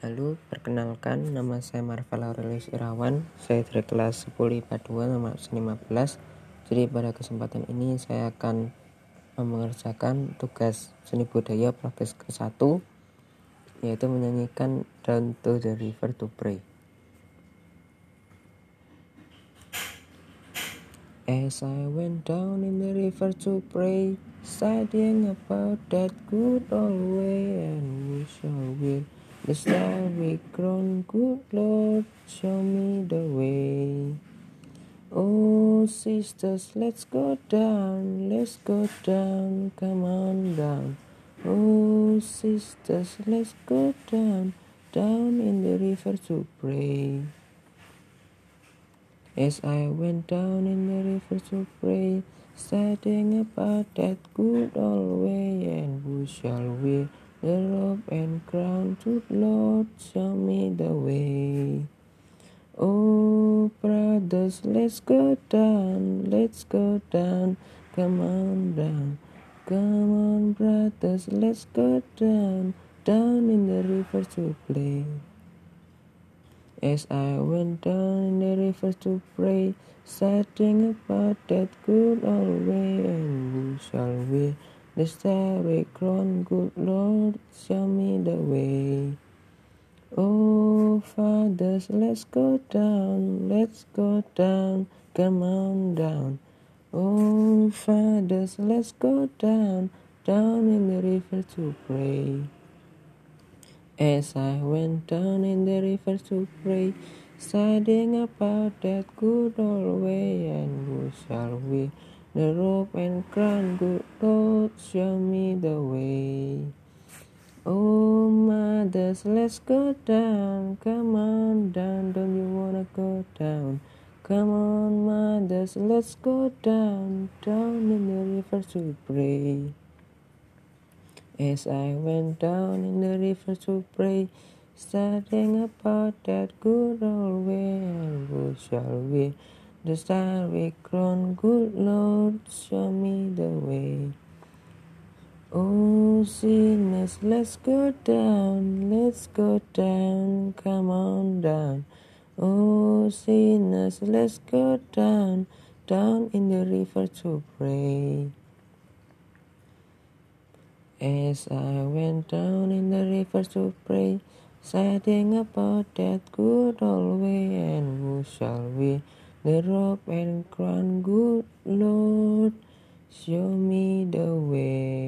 Halo, perkenalkan nama saya Marvel Aurelius Irawan. Saya dari kelas 10 IPA 2 nomor 15. Jadi pada kesempatan ini saya akan mengerjakan tugas seni budaya praktis ke-1 yaitu menyanyikan Down to the River to Pray. As I went down in the river to pray, studying about that good old way, and we shall will the starry crown, good Lord, show me the way. Oh, sisters, let's go down, let's go down, come on down. Oh, sisters, let's go down, down in the river to pray. As I went down in the river to pray, studying about that good old way, and who shall wear the robe and crown to Lord, show me the way. Oh, brothers, let's go down, let's go down, come on down. Come on, brothers, let's go down, down in the river to play. As I went down in the river to pray, studying about that good old way, and shall wear the starry crown, good Lord, show me the way. Oh, fathers, let's go down, let's go down, come on down. Oh, fathers, let's go down, down in the river to pray. As I went down in the river to pray, studying about that good old way, and who shall we the rope and crown, good Lord, show me the way. Oh, mothers, let's go down, come on down, don't you wanna go down? Come on, mothers, let's go down, down in the river to pray. As I went down in the river to pray, studying about that good old way, who shall we the starry crown, good Lord, show me the way. Oh, sinners, let's go down, let's go down, come on down. Oh, sinners, let's go down, down in the river to pray. As I went down in the river to pray, studying about that good old way, and who shall we the robe and crown, good Lord, show me the way.